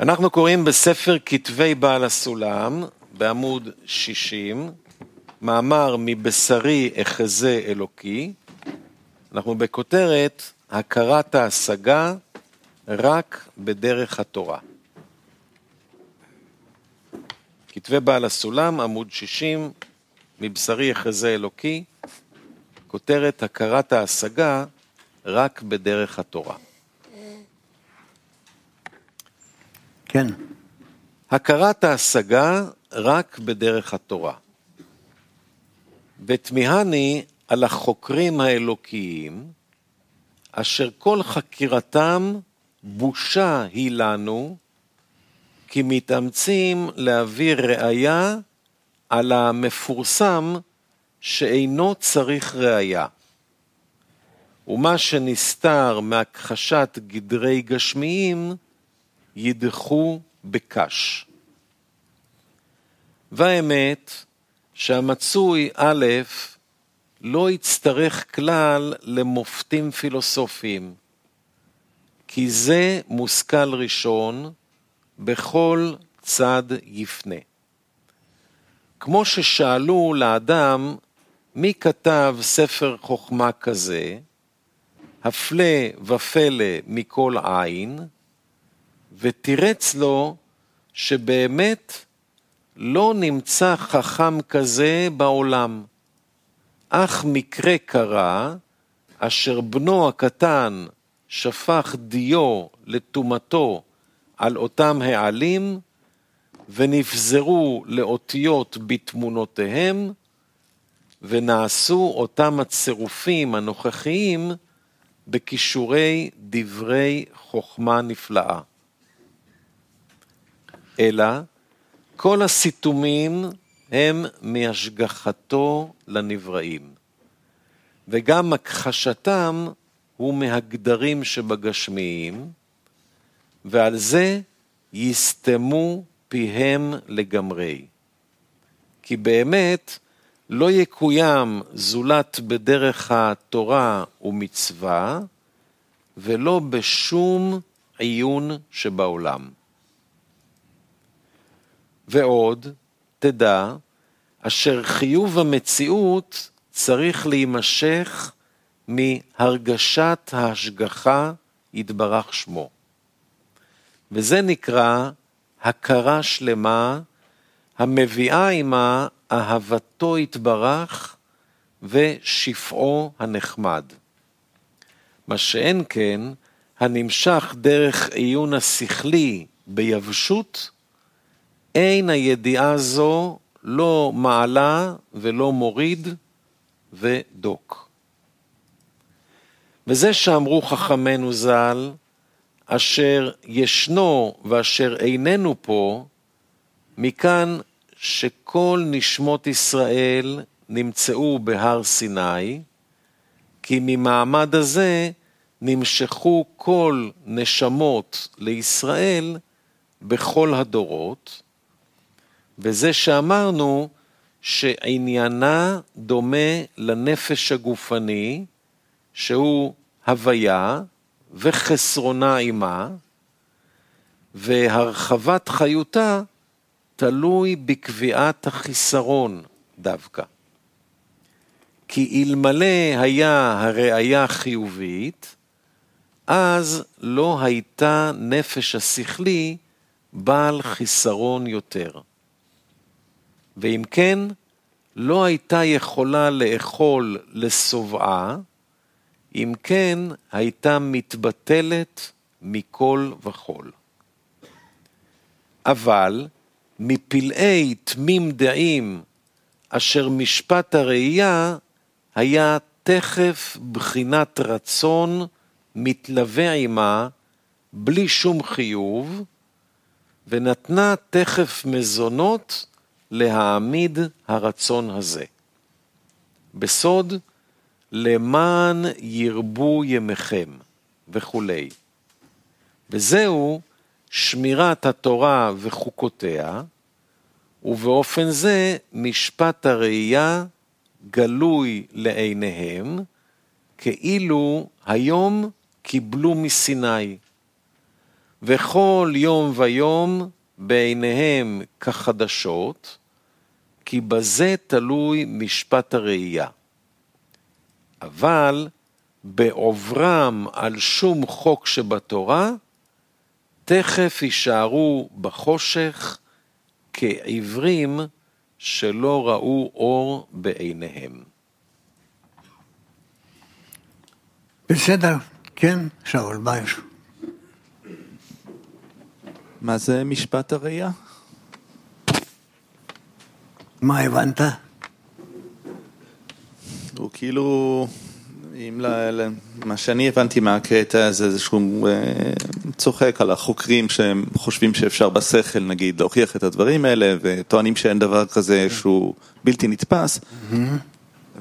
אנחנו קוראים בספר כתבי בעל הסולם, בעמוד 60, מאמר מבשרי אחזה אלוקי. אנחנו בכותרת הכרת ההשגה רק בדרך התורה. כתבי בעל הסולם, עמוד 60, מבשרי אחזה אלוקי, כותרת הכרת ההשגה רק בדרך התורה. כן. הכרת ההשגה רק בדרך התורה. ותמיהני על החוקרים האלוקיים, אשר כל חקירתם בושה היא לנו, כי מתאמצים להביא ראיה על המפורסם שאינו צריך ראיה. ומה שנסתר מהכחשת גדרי גשמיים, ידחו בקש. והאמת שהמצוי א' לא יצטרך כלל למופתים פילוסופיים, כי זה מושכל ראשון בכל צד יפנה. כמו ששאלו לאדם מי כתב ספר חוכמה כזה, הפלא ופלא מכל עין, ותירץ לו שבאמת לא נמצא חכם כזה בעולם, אך מקרה קרה אשר בנו הקטן שפך דיו לטומאתו על אותם העלים, ונפזרו לאותיות בתמונותיהם, ונעשו אותם הצירופים הנוכחיים בכישורי דברי חוכמה נפלאה. אלא כל הסיתומים הם מהשגחתו לנבראים, וגם הכחשתם הוא מהגדרים שבגשמיים, ועל זה יסתמו פיהם לגמרי. כי באמת לא יקוים זולת בדרך התורה ומצווה, ולא בשום עיון שבעולם. ועוד, תדע, אשר חיוב המציאות צריך להימשך מהרגשת ההשגחה יתברך שמו. וזה נקרא הכרה שלמה המביאה עמה אהבתו יתברך ושפעו הנחמד. מה שאין כן, הנמשך דרך עיון השכלי ביבשות, אין הידיעה זו לא מעלה ולא מוריד ודוק. וזה שאמרו חכמינו ז"ל, אשר ישנו ואשר איננו פה, מכאן שכל נשמות ישראל נמצאו בהר סיני, כי ממעמד הזה נמשכו כל נשמות לישראל בכל הדורות, וזה שאמרנו שעניינה דומה לנפש הגופני, שהוא הוויה וחסרונה עימה, והרחבת חיותה תלוי בקביעת החיסרון דווקא. כי אלמלא היה הראייה חיובית, אז לא הייתה נפש השכלי בעל חיסרון יותר. ואם כן, לא הייתה יכולה לאכול לשובעה, אם כן הייתה מתבטלת מכל וכול. אבל מפלאי תמים דעים אשר משפט הראייה היה תכף בחינת רצון מתלווה עמה בלי שום חיוב, ונתנה תכף מזונות להעמיד הרצון הזה. בסוד, למען ירבו ימיכם וכולי. וזהו שמירת התורה וחוקותיה, ובאופן זה משפט הראייה גלוי לעיניהם, כאילו היום קיבלו מסיני. וכל יום ויום בעיניהם כחדשות, כי בזה תלוי משפט הראייה. אבל בעוברם על שום חוק שבתורה, תכף יישארו בחושך כעיוורים שלא ראו אור בעיניהם. בסדר, כן, שאול, מה יש? מה זה משפט הראייה? מה הבנת? הוא כאילו, אם ל, מה שאני הבנתי מהקטע זה איזשהו אה, צוחק על החוקרים שהם חושבים שאפשר בשכל נגיד להוכיח את הדברים האלה וטוענים שאין דבר כזה שהוא בלתי נתפס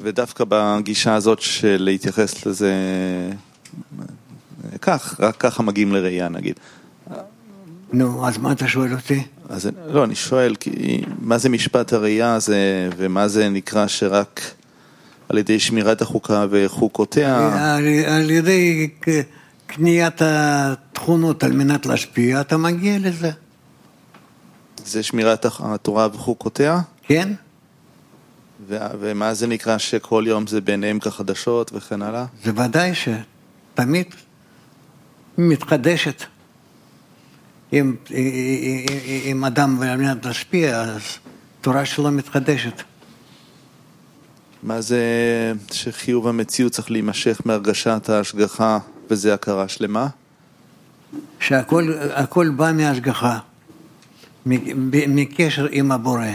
ודווקא בגישה הזאת של להתייחס לזה אה, כך, רק ככה מגיעים לראייה נגיד. נו, אז מה אתה שואל אותי? אז לא, אני שואל, כי מה זה משפט הראייה הזה, ומה זה נקרא שרק על ידי שמירת החוקה וחוקותיה? על, על ידי קניית התכונות על מנת להשפיע, אתה מגיע לזה, זה שמירת התורה וחוקותיה? כן? ו- ומה זה נקרא שכל יום זה ביניהם כחדשות וכן הלאה? זה ודאי שתמיד מתחדשת. אם, אם אדם על מנת להשפיע, אז תורה שלו מתחדשת. מה זה שחיוב המציאות צריך להימשך מהרגשת ההשגחה וזה הכרה שלמה? שהכל הכל בא מהשגחה, מקשר עם הבורא.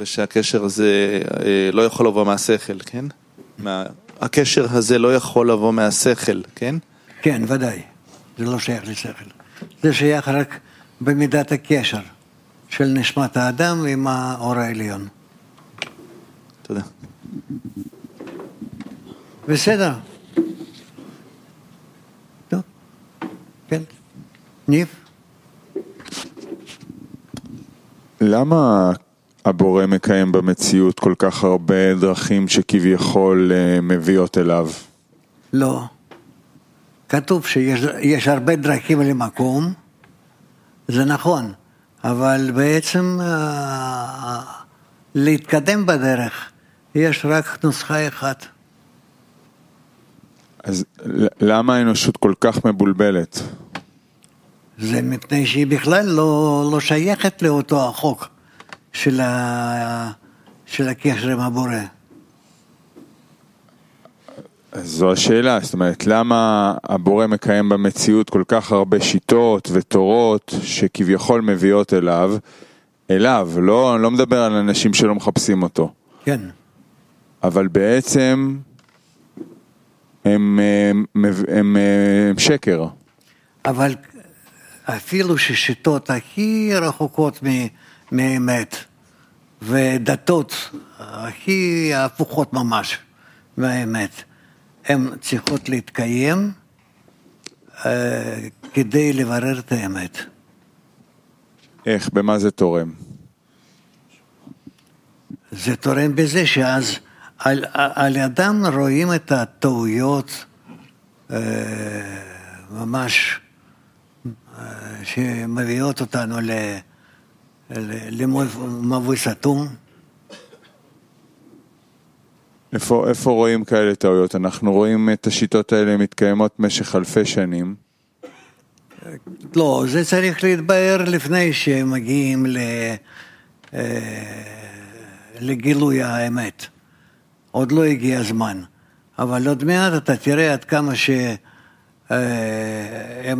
ושהקשר הזה אה, לא יכול לבוא מהשכל, כן? מה... הקשר הזה לא יכול לבוא מהשכל, כן? כן, ודאי. זה לא שייך לשכל. זה שייך רק במידת הקשר של נשמת האדם עם האור העליון. תודה. בסדר. טוב. כן. ניב? למה הבורא מקיים במציאות כל כך הרבה דרכים שכביכול אה, מביאות אליו? לא. כתוב שיש יש הרבה דרכים למקום, זה נכון, אבל בעצם אה, להתקדם בדרך, יש רק נוסחה אחת. אז למה האנושות כל כך מבולבלת? זה מפני שהיא בכלל לא, לא שייכת לאותו החוק של, ה, של הקשר עם הבורא. זו השאלה, זאת אומרת, למה הבורא מקיים במציאות כל כך הרבה שיטות ותורות שכביכול מביאות אליו, אליו, לא, אני לא מדבר על אנשים שלא מחפשים אותו, כן. אבל בעצם הם, מב- הם, אה, הם שקר. אבל אפילו ששיטות הכי רחוקות מ- מהאמת ודתות הכי הפוכות ממש מהאמת, הן צריכות להתקיים אה, כדי לברר את האמת. איך, במה זה תורם? זה תורם בזה שאז על, על ידם רואים את הטעויות אה, ממש אה, שמביאות אותנו למבוי סתום. איפה, איפה רואים כאלה טעויות? אנחנו רואים את השיטות האלה מתקיימות במשך אלפי שנים. לא, זה צריך להתבהר לפני שמגיעים ל, אה, לגילוי האמת. עוד לא הגיע הזמן. אבל עוד מעט אתה תראה עד כמה שהם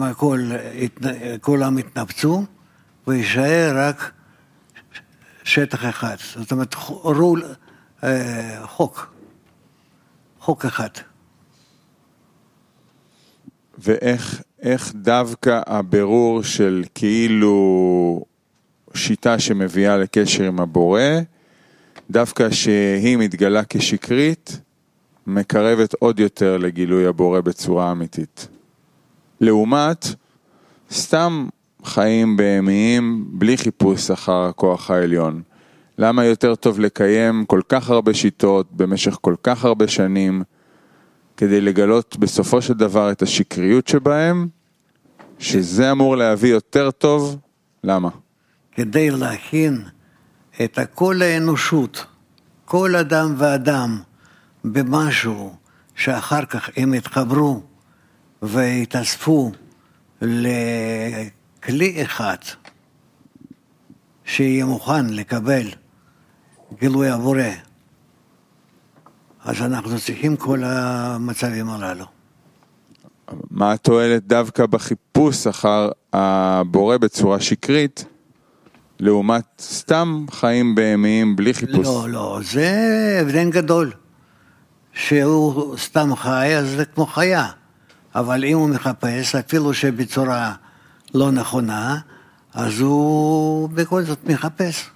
הכל, התנ- כולם התנפצו, ויישאר רק שטח אחד. זאת אומרת, רול, אה, חוק. חוק אחד. ואיך איך דווקא הבירור של כאילו שיטה שמביאה לקשר עם הבורא, דווקא שהיא מתגלה כשקרית, מקרבת עוד יותר לגילוי הבורא בצורה אמיתית. לעומת סתם חיים בהמיים בלי חיפוש אחר הכוח העליון. למה יותר טוב לקיים כל כך הרבה שיטות במשך כל כך הרבה שנים, כדי לגלות בסופו של דבר את השקריות שבהם, שזה אמור להביא יותר טוב, למה? כדי להכין את כל האנושות, כל אדם ואדם, במשהו שאחר כך הם יתחברו ויתאספו לכלי אחד שיהיה מוכן לקבל גילוי הבורא, אז אנחנו צריכים כל המצבים הללו. מה התועלת דווקא בחיפוש אחר הבורא בצורה שקרית, לעומת סתם חיים בהמיים בלי חיפוש? לא, לא, זה הבדל גדול. שהוא סתם חי, אז זה כמו חיה. אבל אם הוא מחפש, אפילו שבצורה לא נכונה, אז הוא בכל זאת מחפש.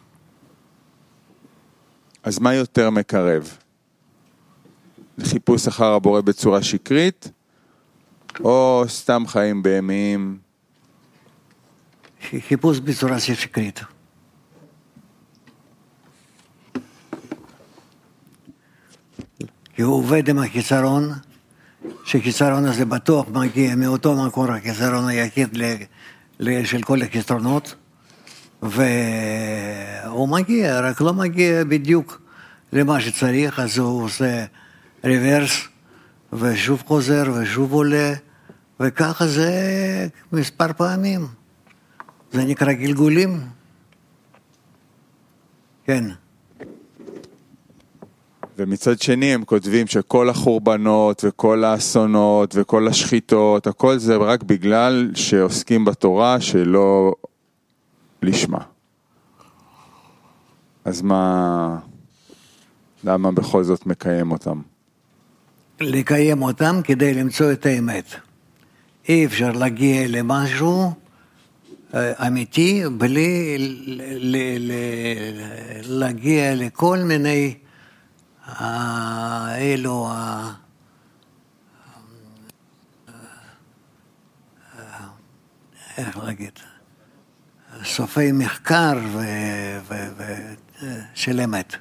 אז מה יותר מקרב? חיפוש אחר הבורא בצורה שקרית, או סתם חיים בהמיים? חיפוש בצורה שקרית. כי הוא עובד עם החיסרון, שחיסרון הזה בטוח מגיע מאותו מקור החיסרון היחיד של כל החסרונות, והוא מגיע, רק לא מגיע בדיוק למה שצריך, אז הוא עושה ריברס, ושוב חוזר ושוב עולה, וככה זה מספר פעמים. זה נקרא גלגולים. כן. ומצד שני הם כותבים שכל החורבנות וכל האסונות וכל השחיטות, הכל זה רק בגלל שעוסקים בתורה שלא לשמה. אז מה, למה בכל זאת מקיים אותם? לקיים אותם כדי למצוא את האמת. אי אפשר להגיע למשהו אה, אמיתי בלי להגיע לכל מיני אלו איך להגיד, סופי מחקר ו, ו, ו, של אמת.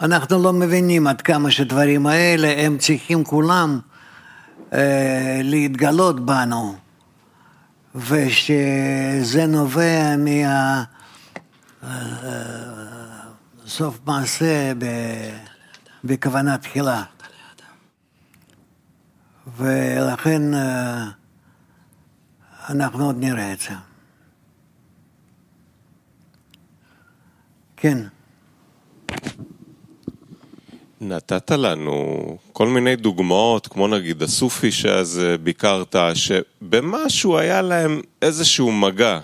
אנחנו לא מבינים עד כמה שדברים האלה הם צריכים כולם אה, להתגלות בנו, ושזה נובע מה... סוף מעשה בכוונה תחילה. ולכן אה, אנחנו עוד נראה את זה. כן. נתת לנו כל מיני דוגמאות, כמו נגיד הסופי שאז אה, ביקרת, שבמשהו היה להם איזשהו מגע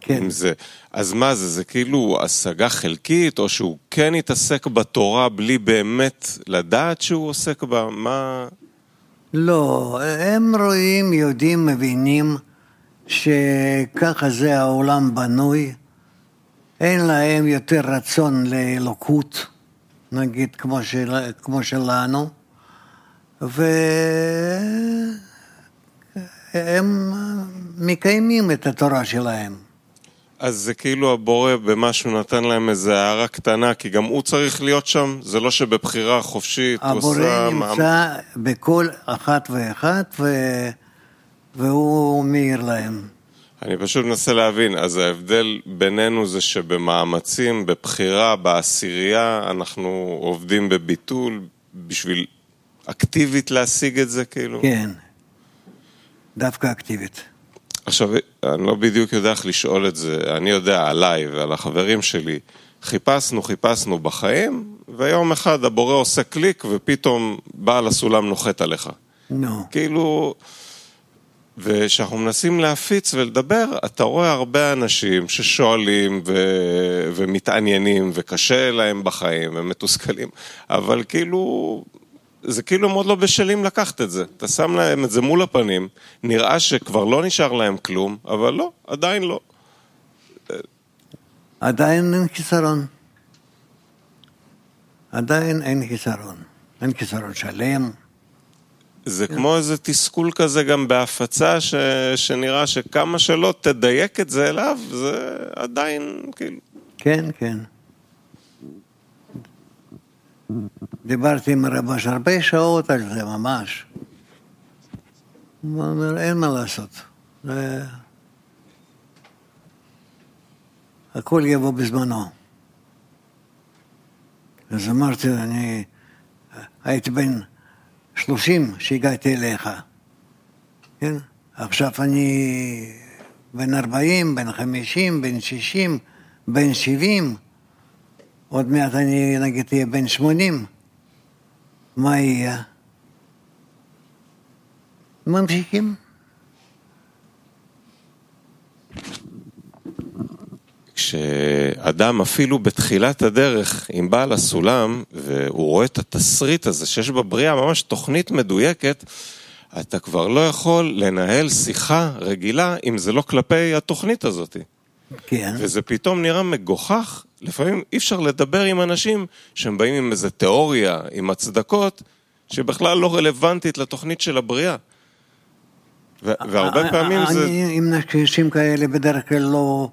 כן. עם זה. אז מה זה, זה כאילו השגה חלקית, או שהוא כן התעסק בתורה בלי באמת לדעת שהוא עוסק בה? מה... לא, הם רואים, יודעים, מבינים שככה זה העולם בנוי. אין להם יותר רצון לאלוקות, נגיד כמו, של, כמו שלנו, והם מקיימים את התורה שלהם. אז זה כאילו הבורא במשהו נתן להם איזה הערה קטנה, כי גם הוא צריך להיות שם, זה לא שבבחירה חופשית הוא עושה... הבורא נמצא בכל אחת ואחת, ו... והוא מאיר להם. אני פשוט מנסה להבין, אז ההבדל בינינו זה שבמאמצים, בבחירה, בעשירייה, אנחנו עובדים בביטול בשביל אקטיבית להשיג את זה, כאילו? כן, דווקא אקטיבית. עכשיו, אני לא בדיוק יודע איך לשאול את זה, אני יודע עליי ועל החברים שלי. חיפשנו, חיפשנו בחיים, ויום אחד הבורא עושה קליק ופתאום בעל הסולם נוחת עליך. נו. No. כאילו, וכשאנחנו מנסים להפיץ ולדבר, אתה רואה הרבה אנשים ששואלים ו... ומתעניינים וקשה להם בחיים, הם מתוסכלים, אבל כאילו, זה כאילו הם עוד לא בשלים לקחת את זה. אתה שם להם את זה מול הפנים, נראה שכבר לא נשאר להם כלום, אבל לא, עדיין לא. עדיין אין חיסרון. עדיין אין חיסרון. אין חיסרון שלם. זה כן. כמו איזה תסכול כזה גם בהפצה, ש... שנראה שכמה שלא תדייק את זה אליו, זה עדיין כאילו... כן, כן. דיברתי עם הרבש הרבה שעות על זה ממש. הוא אומר, אין מה לעשות. זה... הכל יבוא בזמנו. אז אמרתי, אני הייתי בן שלושים כשהגעתי אליך, כן? עכשיו אני בן ארבעים, בן חמישים, בן שישים, בן שבעים, עוד מעט אני נגיד אהיה בן שמונים, מה יהיה? ממשיכים. כשאדם אפילו בתחילת הדרך עם בעל הסולם, והוא רואה את התסריט הזה שיש בבריאה ממש תוכנית מדויקת, אתה כבר לא יכול לנהל שיחה רגילה אם זה לא כלפי התוכנית הזאת. כן. וזה פתאום נראה מגוחך, לפעמים אי אפשר לדבר עם אנשים שהם באים עם איזה תיאוריה, עם הצדקות, שבכלל לא רלוונטית לתוכנית של הבריאה. והרבה פעמים אני זה... עם נשים כאלה בדרך כלל לא,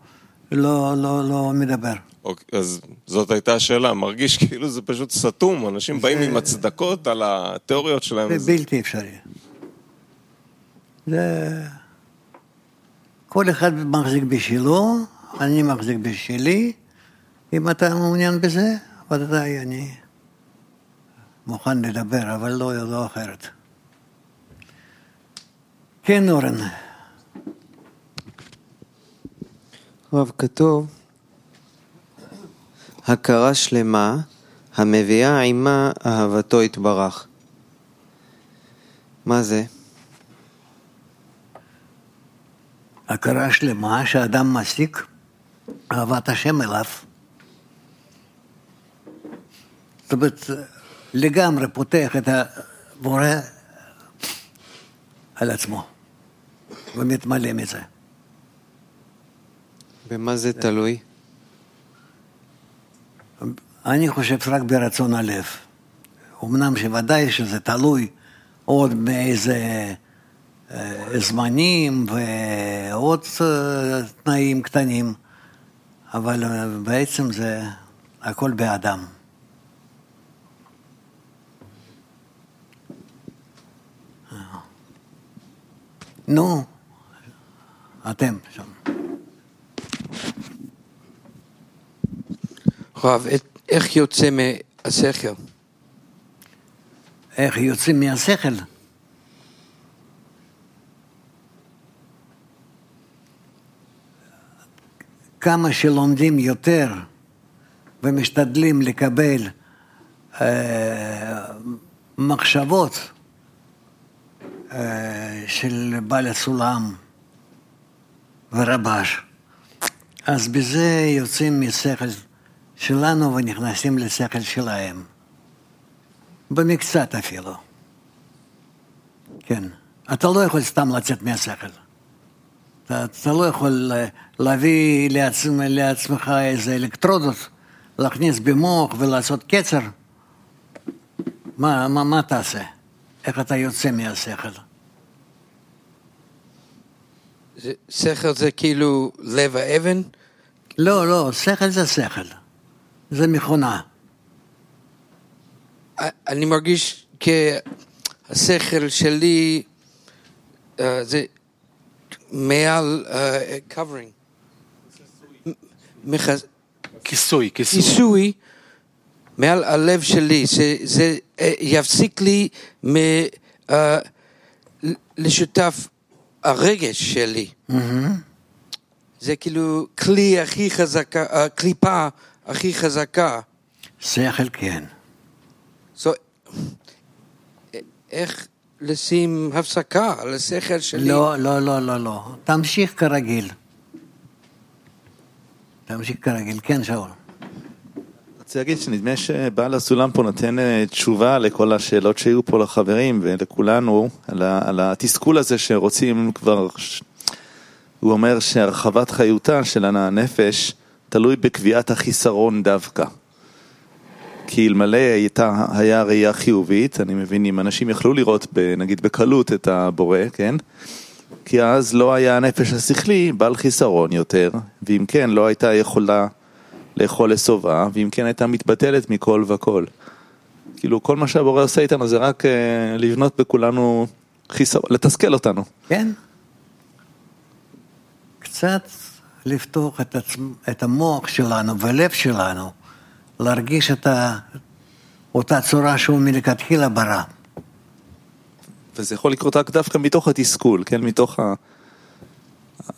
לא, לא, לא מדבר. אוקיי, אז זאת הייתה השאלה, מרגיש כאילו זה פשוט סתום, אנשים באים עם הצדקות על התיאוריות שלהם. זה וזה- בלתי אפשרי. זה... כל אחד מחזיק בשלו, אני מחזיק בשלי. אם אתה מעוניין בזה, ודאי אני מוכן לדבר, אבל לא, לא אחרת. כן, אורן. רב, כתוב, הכרה שלמה המביאה עימה אהבתו יתברך. מה זה? הכרה שלמה שאדם מסיק אהבת השם אליו. זאת אומרת, לגמרי פותח את הבורא על עצמו ומתמלא מזה. במה זה תלוי? אני חושב רק ברצון הלב. אמנם שוודאי שזה תלוי עוד מאיזה אה, זמנים ועוד אה, תנאים קטנים, אבל אה, בעצם זה הכל באדם. נו, אתם שם. רב, איך יוצא מהשכל? איך יוצאים מהשכל? כמה שלומדים יותר ומשתדלים לקבל אה, מחשבות של בעל הסולם ורבש, אז בזה יוצאים משכל שלנו ונכנסים לשכל שלהם. במקצת אפילו. כן. אתה לא יכול סתם לצאת מהשכל. אתה, אתה לא יכול אה, להביא לעצמך, לעצמך איזה אלקטרודות, להכניס במוח ולעשות קצר. מה, מה, מה תעשה? איך אתה יוצא מהשכל? שכל זה כאילו לב האבן? לא, לא, שכל זה שכל. זה מכונה. אני מרגיש שהשכל שלי אה, זה מעל אה, מחז- כיסוי, כיסוי. כיסוי מעל הלב שלי, שזה אה, יפסיק לי מ, ל- לשותף הרגש שלי. זה כאילו כלי הכי חזקה, אה, קליפה הכי חזקה. שכל כן. So, איך לשים הפסקה על השכל שלי? לא, לא, לא, לא, לא. תמשיך כרגיל. תמשיך כרגיל. כן, שאול. רוצה להגיד שנדמה שבעל הסולם פה נותן אה, תשובה לכל השאלות שהיו פה לחברים ולכולנו על, ה, על התסכול הזה שרוצים כבר, הוא אומר שהרחבת חיותה של הנפש תלוי בקביעת החיסרון דווקא. כי אלמלא הייתה, היה ראייה חיובית, אני מבין אם אנשים יכלו לראות ב, נגיד בקלות את הבורא, כן? כי אז לא היה הנפש השכלי בעל חיסרון יותר, ואם כן לא הייתה יכולה לאכול לשובעה, ואם כן הייתה מתבטלת מכל וכל. כאילו כל מה שהבורא עושה איתנו זה רק אה, לבנות בכולנו חיסור, לתסכל אותנו. כן? קצת לפתוח את, עצמ... את המוח שלנו והלב שלנו, להרגיש את ה... אותה צורה שהוא מלכתחילה ברא. וזה יכול לקרות רק דווקא מתוך התסכול, כן? מתוך ה...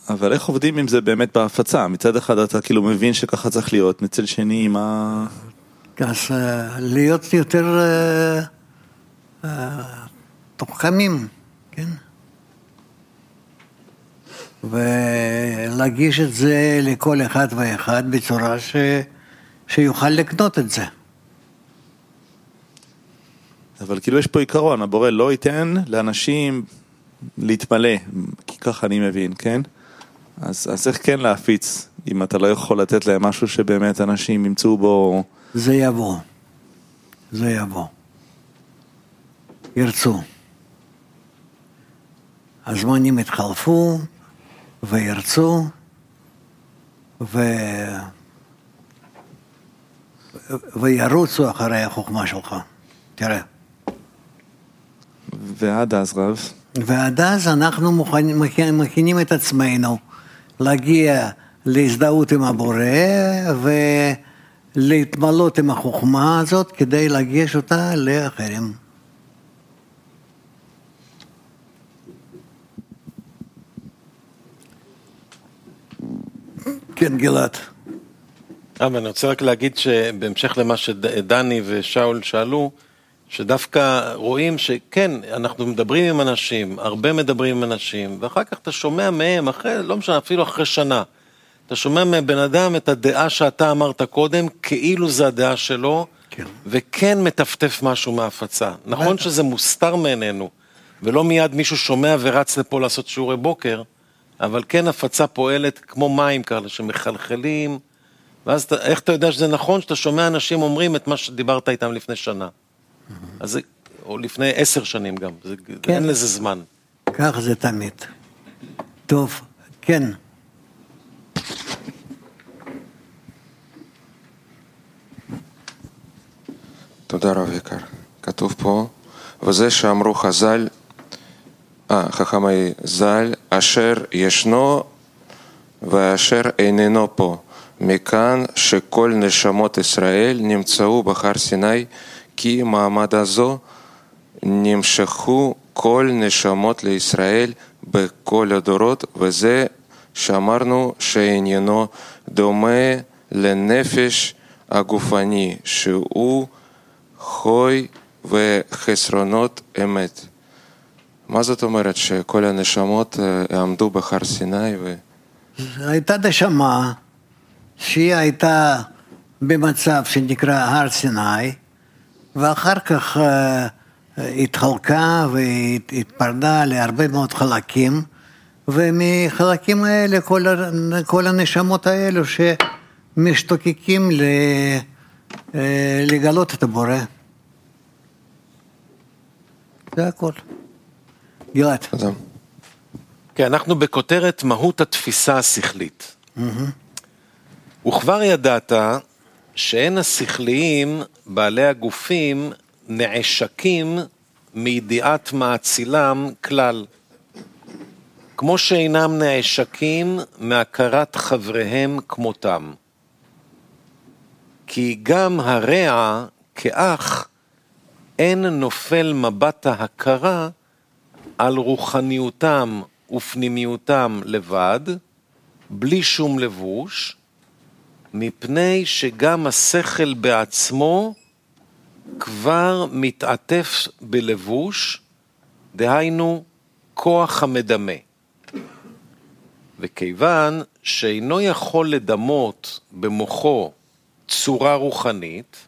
אבל איך עובדים עם זה באמת בהפצה? מצד אחד אתה כאילו מבין שככה צריך להיות, מצד שני, מה... אז אה, להיות יותר אה, אה, תוחכמים, כן? ולהגיש את זה לכל אחד ואחד בצורה ש... שיוכל לקנות את זה. אבל כאילו יש פה עיקרון, הבורא לא ייתן לאנשים להתמלא, כי ככה אני מבין, כן? אז, אז איך כן להפיץ, אם אתה לא יכול לתת להם משהו שבאמת אנשים ימצאו בו... זה יבוא. זה יבוא. ירצו. הזמנים יתחלפו וירצו ו... וירוצו אחרי החוכמה שלך. תראה. ועד אז רב, ועד אז אנחנו מכינים את עצמנו להגיע להזדהות עם הבורא ולהתמלות עם החוכמה הזאת כדי להגיש אותה לאחרים. כן, גלעד. אבל אני רוצה רק להגיד שבהמשך למה שדני ושאול שאלו, שדווקא רואים שכן, אנחנו מדברים עם אנשים, הרבה מדברים עם אנשים, ואחר כך אתה שומע מהם, אחרי, לא משנה, אפילו אחרי שנה, אתה שומע מבן אדם את הדעה שאתה אמרת קודם, כאילו זה הדעה שלו, כן. וכן מטפטף משהו מההפצה. נכון. שזה מוסתר מעינינו, ולא מיד מישהו שומע ורץ לפה לעשות שיעורי בוקר, אבל כן הפצה פועלת כמו מים כאלה שמחלחלים, ואז אתה, איך אתה יודע שזה נכון שאתה שומע אנשים אומרים את מה שדיברת איתם לפני שנה? אז זה, או לפני עשר שנים גם, זה, כן. אין לזה זמן. כך זה תמיד. טוב, כן. תודה רב יקר. כתוב פה, וזה שאמרו חז"ל, אה, חכמי ז"ל, אשר ישנו ואשר איננו פה. מכאן שכל נשמות ישראל נמצאו בהר סיני, כי מעמד הזו נמשכו כל נשמות לישראל בכל הדורות, וזה שאמרנו שעניינו דומה לנפש הגופני, שהוא חוי וחסרונות אמת. מה זאת אומרת שכל הנשמות אה, עמדו בהר סיני ו... הייתה נשמה שהיא הייתה במצב שנקרא הר סיני, ואחר כך אה, התחלקה והתפרדה להרבה מאוד חלקים, ומחלקים האלה כל, כל הנשמות האלו שמשתוקקים ל, אה, לגלות את הבורא. זה הכל. גלעד. כן, אנחנו בכותרת מהות התפיסה השכלית. וכבר ידעת שאין השכליים, בעלי הגופים, נעשקים מידיעת מאצילם כלל. כמו שאינם נעשקים מהכרת חבריהם כמותם. כי גם הרע כאח אין נופל מבט ההכרה על רוחניותם ופנימיותם לבד, בלי שום לבוש, מפני שגם השכל בעצמו כבר מתעטף בלבוש, דהיינו כוח המדמה. וכיוון שאינו יכול לדמות במוחו צורה רוחנית,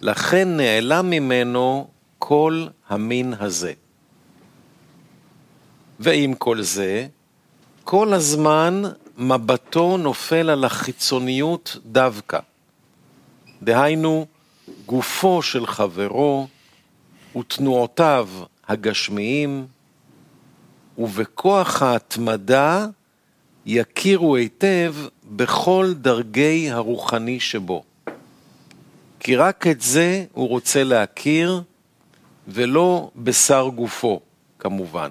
לכן נעלם ממנו כל המין הזה. ועם כל זה, כל הזמן מבטו נופל על החיצוניות דווקא. דהיינו, גופו של חברו ותנועותיו הגשמיים, ובכוח ההתמדה יכירו היטב בכל דרגי הרוחני שבו. כי רק את זה הוא רוצה להכיר, ולא בשר גופו. כמובן.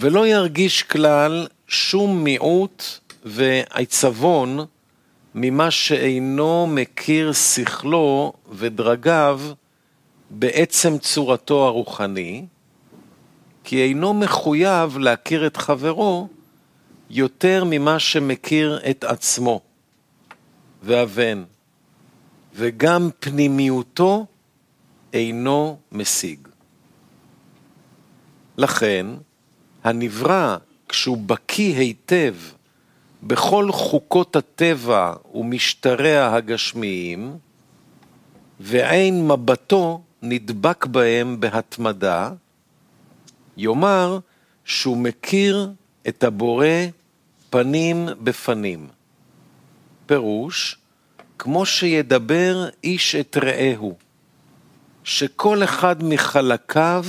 ולא ירגיש כלל שום מיעוט ועיצבון ממה שאינו מכיר שכלו ודרגיו בעצם צורתו הרוחני, כי אינו מחויב להכיר את חברו יותר ממה שמכיר את עצמו והבן, וגם פנימיותו אינו משיג. לכן, הנברא, כשהוא בקיא היטב בכל חוקות הטבע ומשטריה הגשמיים, ועין מבטו נדבק בהם בהתמדה, יאמר שהוא מכיר את הבורא פנים בפנים. פירוש, כמו שידבר איש את רעהו, שכל אחד מחלקיו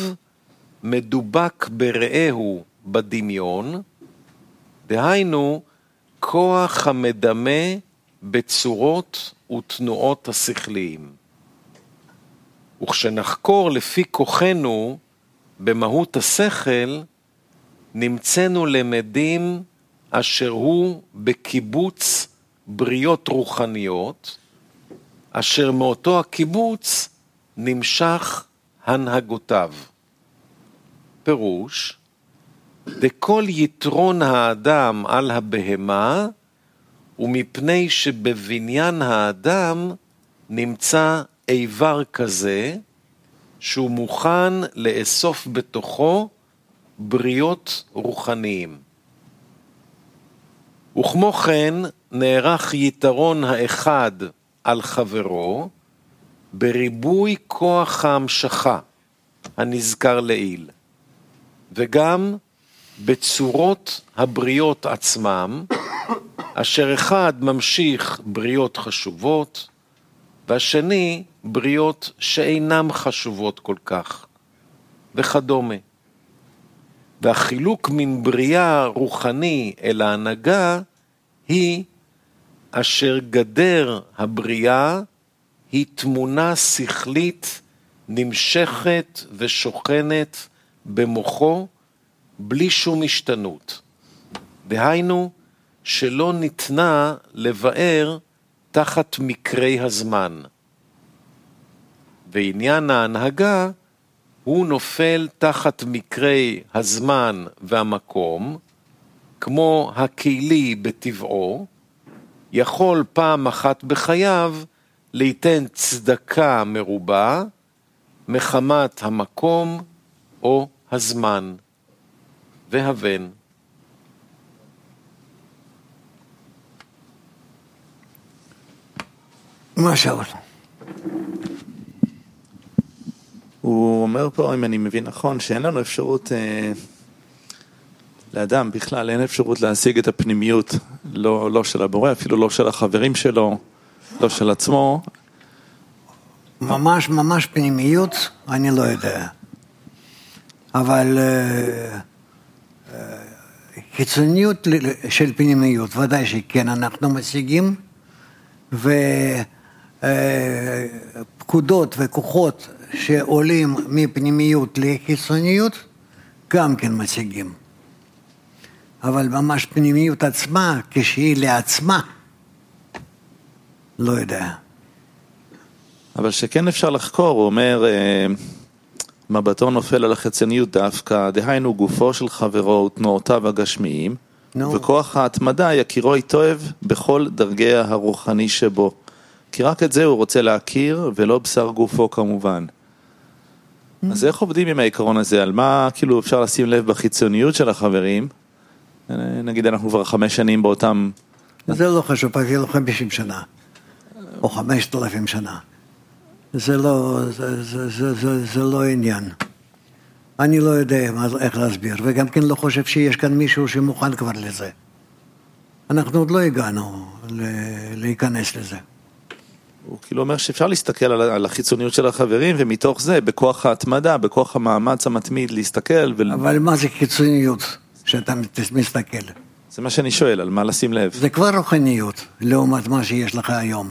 מדובק ברעהו בדמיון, דהיינו, כוח המדמה בצורות ותנועות השכליים. וכשנחקור לפי כוחנו במהות השכל, נמצאנו למדים אשר הוא בקיבוץ בריות רוחניות, אשר מאותו הקיבוץ נמשך הנהגותיו. פירוש, דכל יתרון האדם על הבהמה, ומפני שבבניין האדם נמצא איבר כזה, שהוא מוכן לאסוף בתוכו בריות רוחניים. וכמו כן, נערך יתרון האחד על חברו בריבוי כוח ההמשכה הנזכר לעיל, וגם בצורות הבריות עצמם, אשר אחד ממשיך בריות חשובות, והשני בריות שאינן חשובות כל כך, וכדומה. והחילוק מן בריאה רוחני אל ההנהגה היא אשר גדר הבריאה היא תמונה שכלית נמשכת ושוכנת במוחו בלי שום השתנות. דהיינו, שלא ניתנה לבאר תחת מקרי הזמן. ועניין ההנהגה הוא נופל תחת מקרי הזמן והמקום, כמו הכלי בטבעו, יכול פעם אחת בחייו ליתן צדקה מרובה מחמת המקום או הזמן. והבן. מה שאול? הוא אומר פה, אם אני מבין נכון, שאין לנו אפשרות, אה, לאדם בכלל אין אפשרות להשיג את הפנימיות, לא, לא של הבורא, אפילו לא של החברים שלו, לא של עצמו. ממש ממש פנימיות, אני לא יודע. אבל אה, אה, חיצוניות של פנימיות, ודאי שכן אנחנו משיגים, ופקודות וכוחות שעולים מפנימיות לחיצוניות, גם כן משיגים. אבל ממש פנימיות עצמה, כשהיא לעצמה, לא יודע. אבל שכן אפשר לחקור, הוא אומר, אה, מבטו נופל על החיצוניות דווקא, דהיינו גופו של חברו ותנועותיו הגשמיים, נו. וכוח ההתמדה יכירו היטב בכל דרגי הרוחני שבו. כי רק את זה הוא רוצה להכיר, ולא בשר גופו כמובן. אז איך עובדים עם העיקרון הזה? על מה כאילו אפשר לשים לב בחיצוניות של החברים? נגיד אנחנו כבר חמש שנים באותם... זה לא חשוב, אפילו 50 שנה, או 5,000 שנה. זה לא, זה, זה, זה, זה, זה לא עניין. אני לא יודע מה, איך להסביר, וגם כן לא חושב שיש כאן מישהו שמוכן כבר לזה. אנחנו עוד לא הגענו להיכנס לזה. הוא כאילו אומר שאפשר להסתכל על, על החיצוניות של החברים, ומתוך זה, בכוח ההתמדה, בכוח המאמץ המתמיד, להסתכל, ול... אבל מה זה קיצוניות שאתה מסתכל? זה מה שאני שואל, על מה לשים לב. זה כבר רוחניות לעומת מה שיש לך היום.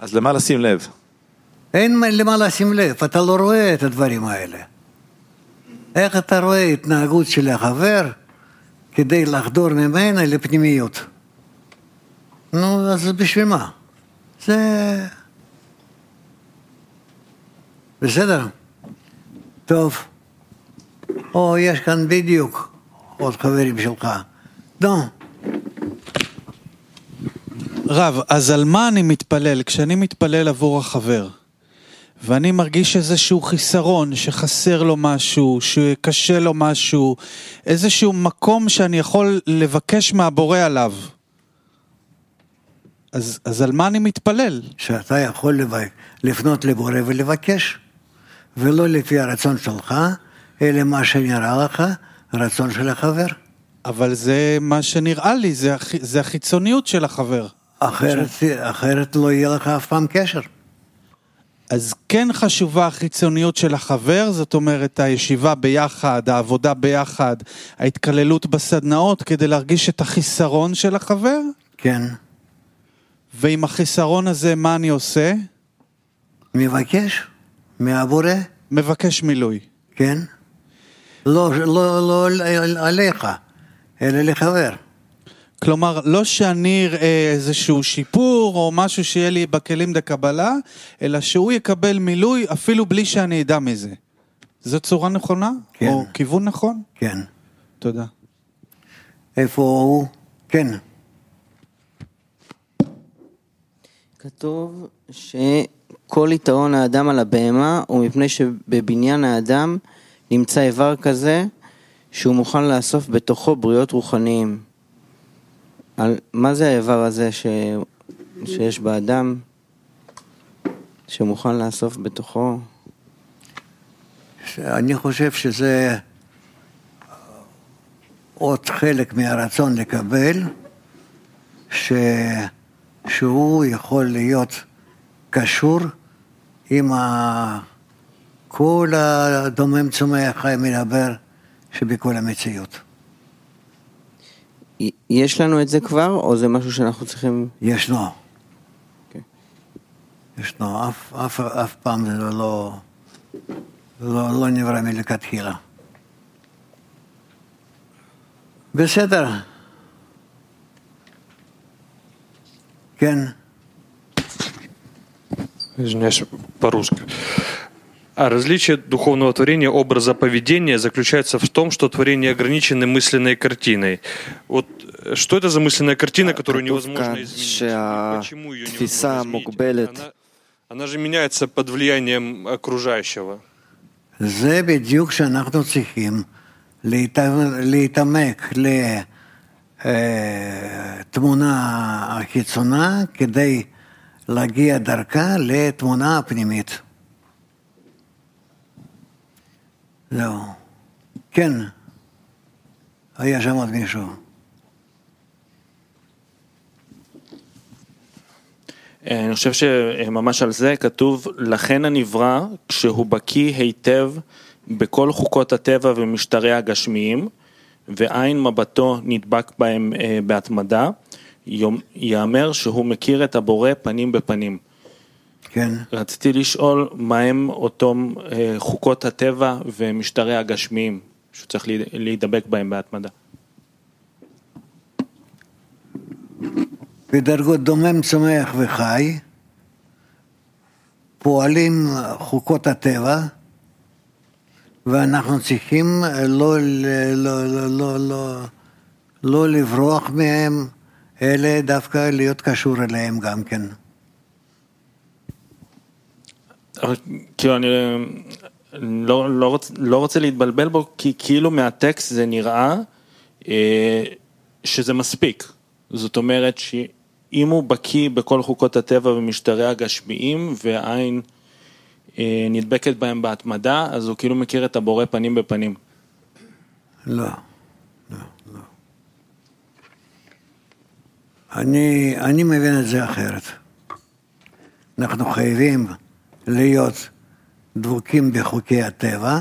אז למה לשים לב? אין מה- למה לשים לב, אתה לא רואה את הדברים האלה. איך אתה רואה התנהגות של החבר כדי לחדור ממנה לפנימיות? נו, אז בשביל מה? זה... בסדר? טוב. או, יש כאן בדיוק עוד חברים שלך. נו, רב, אז על מה אני מתפלל? כשאני מתפלל עבור החבר, ואני מרגיש איזשהו חיסרון, שחסר לו משהו, שקשה לו משהו, איזשהו מקום שאני יכול לבקש מהבורא עליו. אז, אז על מה אני מתפלל? שאתה יכול לב... לפנות לבורא ולבקש, ולא לפי הרצון שלך, אלא מה שנראה לך, הרצון של החבר. אבל זה מה שנראה לי, זה, הח... זה החיצוניות של החבר. אחרת, אחרת לא יהיה לך אף פעם קשר. אז כן חשובה החיצוניות של החבר, זאת אומרת הישיבה ביחד, העבודה ביחד, ההתקללות בסדנאות כדי להרגיש את החיסרון של החבר, כן. ועם החיסרון הזה מה אני עושה? מבקש מהבורא, מבקש מילוי. כן. לא, לא, לא עליך, אלא לחבר. כלומר, לא שאני אראה איזשהו שיפור או משהו שיהיה לי בכלים דקבלה, אלא שהוא יקבל מילוי אפילו בלי שאני אדע מזה. זו צורה נכונה? כן. או כיוון נכון? כן. תודה. איפה הוא? כן. כתוב שכל יתרון האדם על הבהמה הוא מפני שבבניין האדם נמצא איבר כזה שהוא מוכן לאסוף בתוכו בריאות רוחניים. על מה זה האיבר הזה ש... שיש באדם שמוכן לאסוף בתוכו? אני חושב שזה עוד חלק מהרצון לקבל, ש... שהוא יכול להיות קשור עם ה... כל הדומם צומח חי מדבר שבכל המציאות. יש לנו את זה כבר, או זה משהו שאנחנו צריכים... ישנו. אוקיי. ישנו, אף, אף, אף פעם זה לא, לא, לא, לא נברא מלכתחילה. בסדר. כן. Извиняюсь, по-русски. А различие духовного творения образа поведения заключается в том, что творение ограничены мысленной картиной. Вот э, что это за мысленная картина, которую כתוב невозможно כאן изменить? Почему ее שהתפיסה невозможно изменить? מוגבלת. Она, она же меняется под влиянием окружающего. זה בדיוק שאנחנו צריכים להת... להתעמק לתמונה החיצונה כדי להגיע דרכה לתמונה הפנימית. זהו. כן, היה שם עוד מישהו. אה, אני חושב שממש על זה כתוב, לכן הנברא, כשהוא בקיא היטב בכל חוקות הטבע ומשטרי הגשמיים, ועין מבטו נדבק בהם אה, בהתמדה, ייאמר שהוא מכיר את הבורא פנים בפנים. כן. רציתי לשאול, מהם אותם אה, חוקות הטבע ומשטרי הגשמיים, שהוא צריך להיד- להידבק בהם בהתמדה? בדרגות דומם, צומח וחי, פועלים חוקות הטבע, ואנחנו צריכים לא, לא, לא, לא, לא, לא, לא לברוח מהם, אלא דווקא להיות קשור אליהם גם כן. כאילו אני אה, לא, לא, רוצ, לא רוצה להתבלבל בו, כי כאילו מהטקסט זה נראה אה, שזה מספיק. זאת אומרת שאם הוא בקיא בכל חוקות הטבע ומשטרי הגשמיים והעין אה, נדבקת בהם בהתמדה, אז הוא כאילו מכיר את הבורא פנים בפנים. לא, לא, לא. אני, אני מבין את זה אחרת. אנחנו חייבים להיות דבוקים בחוקי הטבע,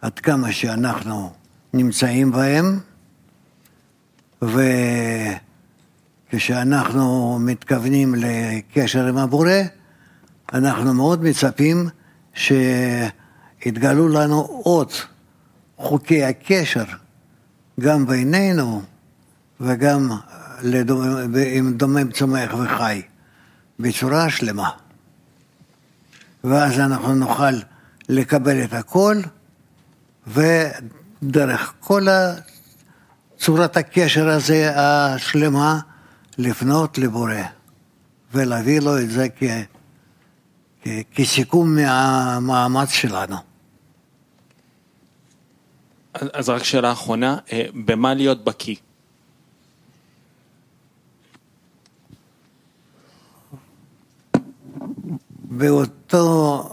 עד כמה שאנחנו נמצאים בהם, וכשאנחנו מתכוונים לקשר עם הבורא, אנחנו מאוד מצפים שיתגלו לנו עוד חוקי הקשר, גם בינינו וגם לדומם, עם דומם צומח וחי, בצורה שלמה. ואז אנחנו נוכל לקבל את הכל, ודרך כל צורת הקשר הזה השלמה, לפנות לבורא ולהביא לו את זה כ, כ, כסיכום מהמאמץ שלנו. אז רק שאלה אחרונה, אה, במה להיות בקיא? באותו,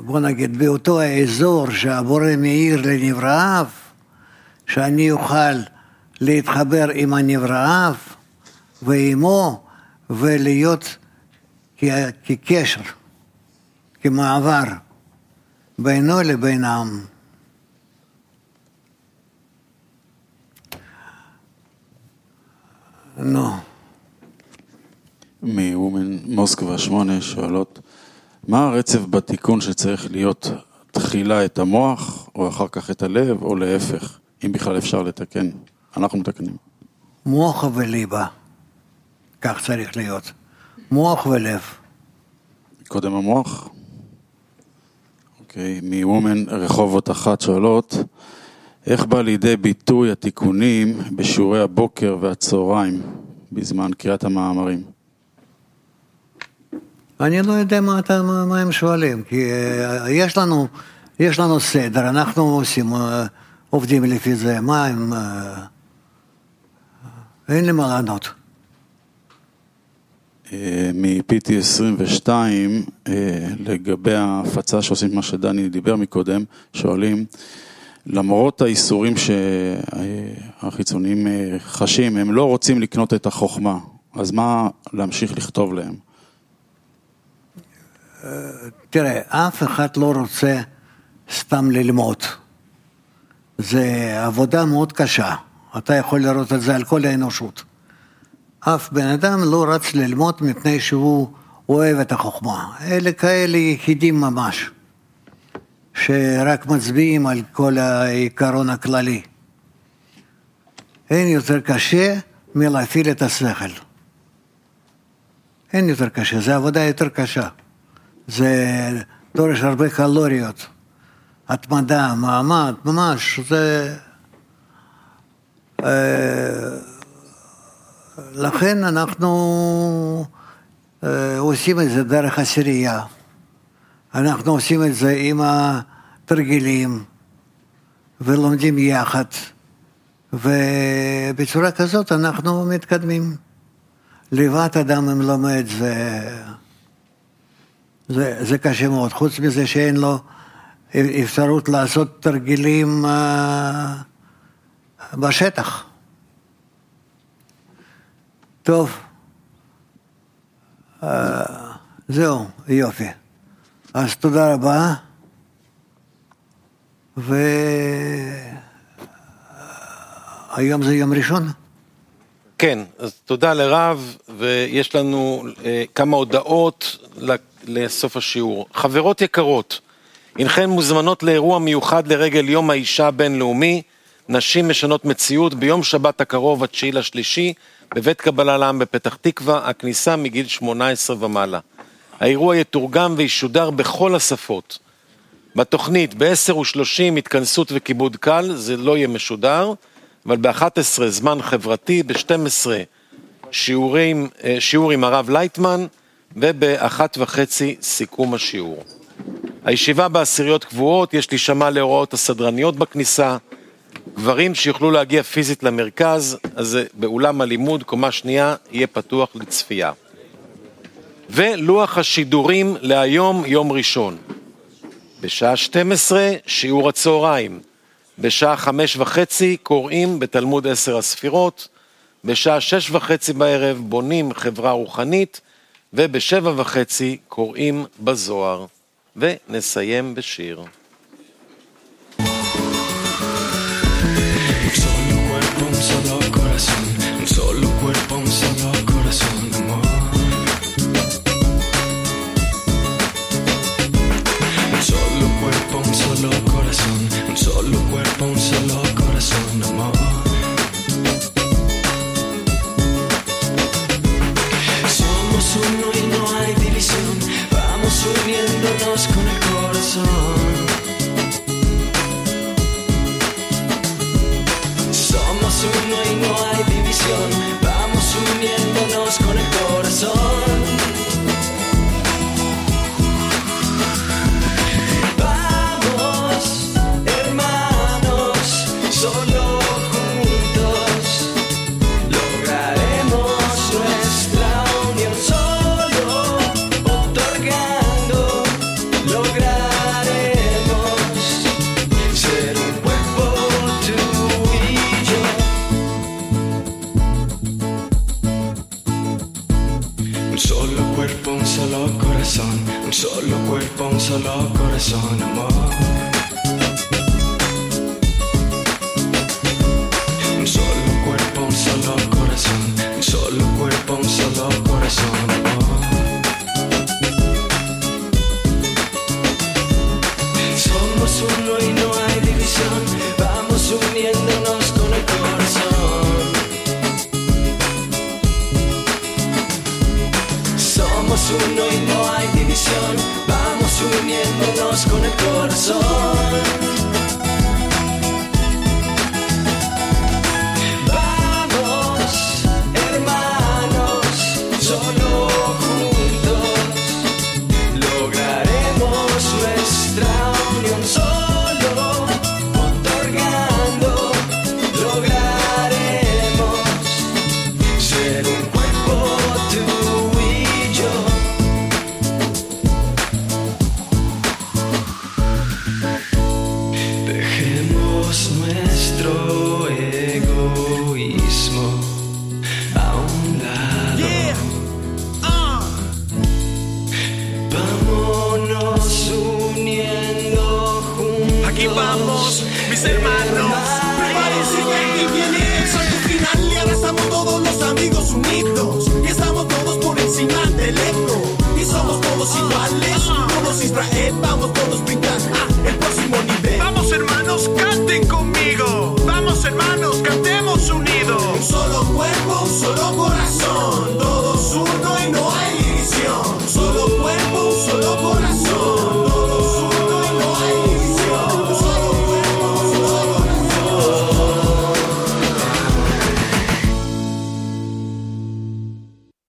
בוא נגיד, באותו האזור שהבורא מאיר לנבראיו, שאני אוכל להתחבר עם הנבראיו ועימו ולהיות כקשר, כמעבר בינו לבין העם. נו. מוומן מוסקבה 8 שואלות, מה הרצף בתיקון שצריך להיות תחילה את המוח, או אחר כך את הלב, או להפך, אם בכלל אפשר לתקן? אנחנו מתקנים. מוח וליבה, כך צריך להיות. מוח ולב. קודם המוח? אוקיי, מוומן רחובות אחת שואלות, איך בא לידי ביטוי התיקונים בשיעורי הבוקר והצהריים בזמן קריאת המאמרים? אני לא יודע מה, אתה, מה, מה הם שואלים, כי uh, יש לנו, יש לנו סדר, אנחנו עושים, uh, עובדים לפי זה, מה הם... Uh, אין לי מה לענות. מ-PT 22, לגבי ההפצה שעושים מה שדני דיבר מקודם, שואלים, למרות האיסורים שהחיצוניים חשים, הם לא רוצים לקנות את החוכמה, אז מה להמשיך לכתוב להם? תראה, אף אחד לא רוצה סתם ללמוד. זה עבודה מאוד קשה, אתה יכול לראות את זה על כל האנושות. אף בן אדם לא רץ ללמוד מפני שהוא אוהב את החוכמה. אלה כאלה יחידים ממש. שרק מצביעים על כל העיקרון הכללי. אין יותר קשה מלהפעיל את השכל. אין יותר קשה, זו עבודה יותר קשה. זה דורש הרבה קלוריות, התמדה, מעמד, ממש, זה... אה, לכן אנחנו אה, עושים את זה דרך עשירייה. אנחנו עושים את זה עם התרגילים ולומדים יחד, ובצורה כזאת אנחנו מתקדמים. לבד אדם אם לומד זה, זה, זה קשה מאוד, חוץ מזה שאין לו אפשרות לעשות תרגילים uh, בשטח. טוב, uh, זהו, יופי. אז תודה רבה, והיום זה יום ראשון. כן, אז תודה לרב, ויש לנו אה, כמה הודעות לסוף השיעור. חברות יקרות, הנכן מוזמנות לאירוע מיוחד לרגל יום האישה הבינלאומי, נשים משנות מציאות, ביום שבת הקרוב, התשיעי לשלישי, בבית קבלה לעם בפתח תקווה, הכניסה מגיל 18 ומעלה. האירוע יתורגם וישודר בכל השפות. בתוכנית ב-10 ו-30 התכנסות וכיבוד קל, זה לא יהיה משודר, אבל ב-11 זמן חברתי, ב-12 שיעורים, אה, שיעור עם הרב לייטמן, וב-1 וחצי סיכום השיעור. הישיבה בעשיריות קבועות, יש להישמע להוראות הסדרניות בכניסה, גברים שיוכלו להגיע פיזית למרכז, אז באולם הלימוד, קומה שנייה, יהיה פתוח לצפייה. ולוח השידורים להיום, יום ראשון. בשעה 12, שיעור הצהריים. בשעה חמש וחצי קוראים בתלמוד עשר הספירות. בשעה שש וחצי בערב בונים חברה רוחנית. ובשבע וחצי קוראים בזוהר. ונסיים בשיר. solo cuerpo, un solo corazón, amor. Somos uno y no hay división, vamos uniéndonos con el corazón.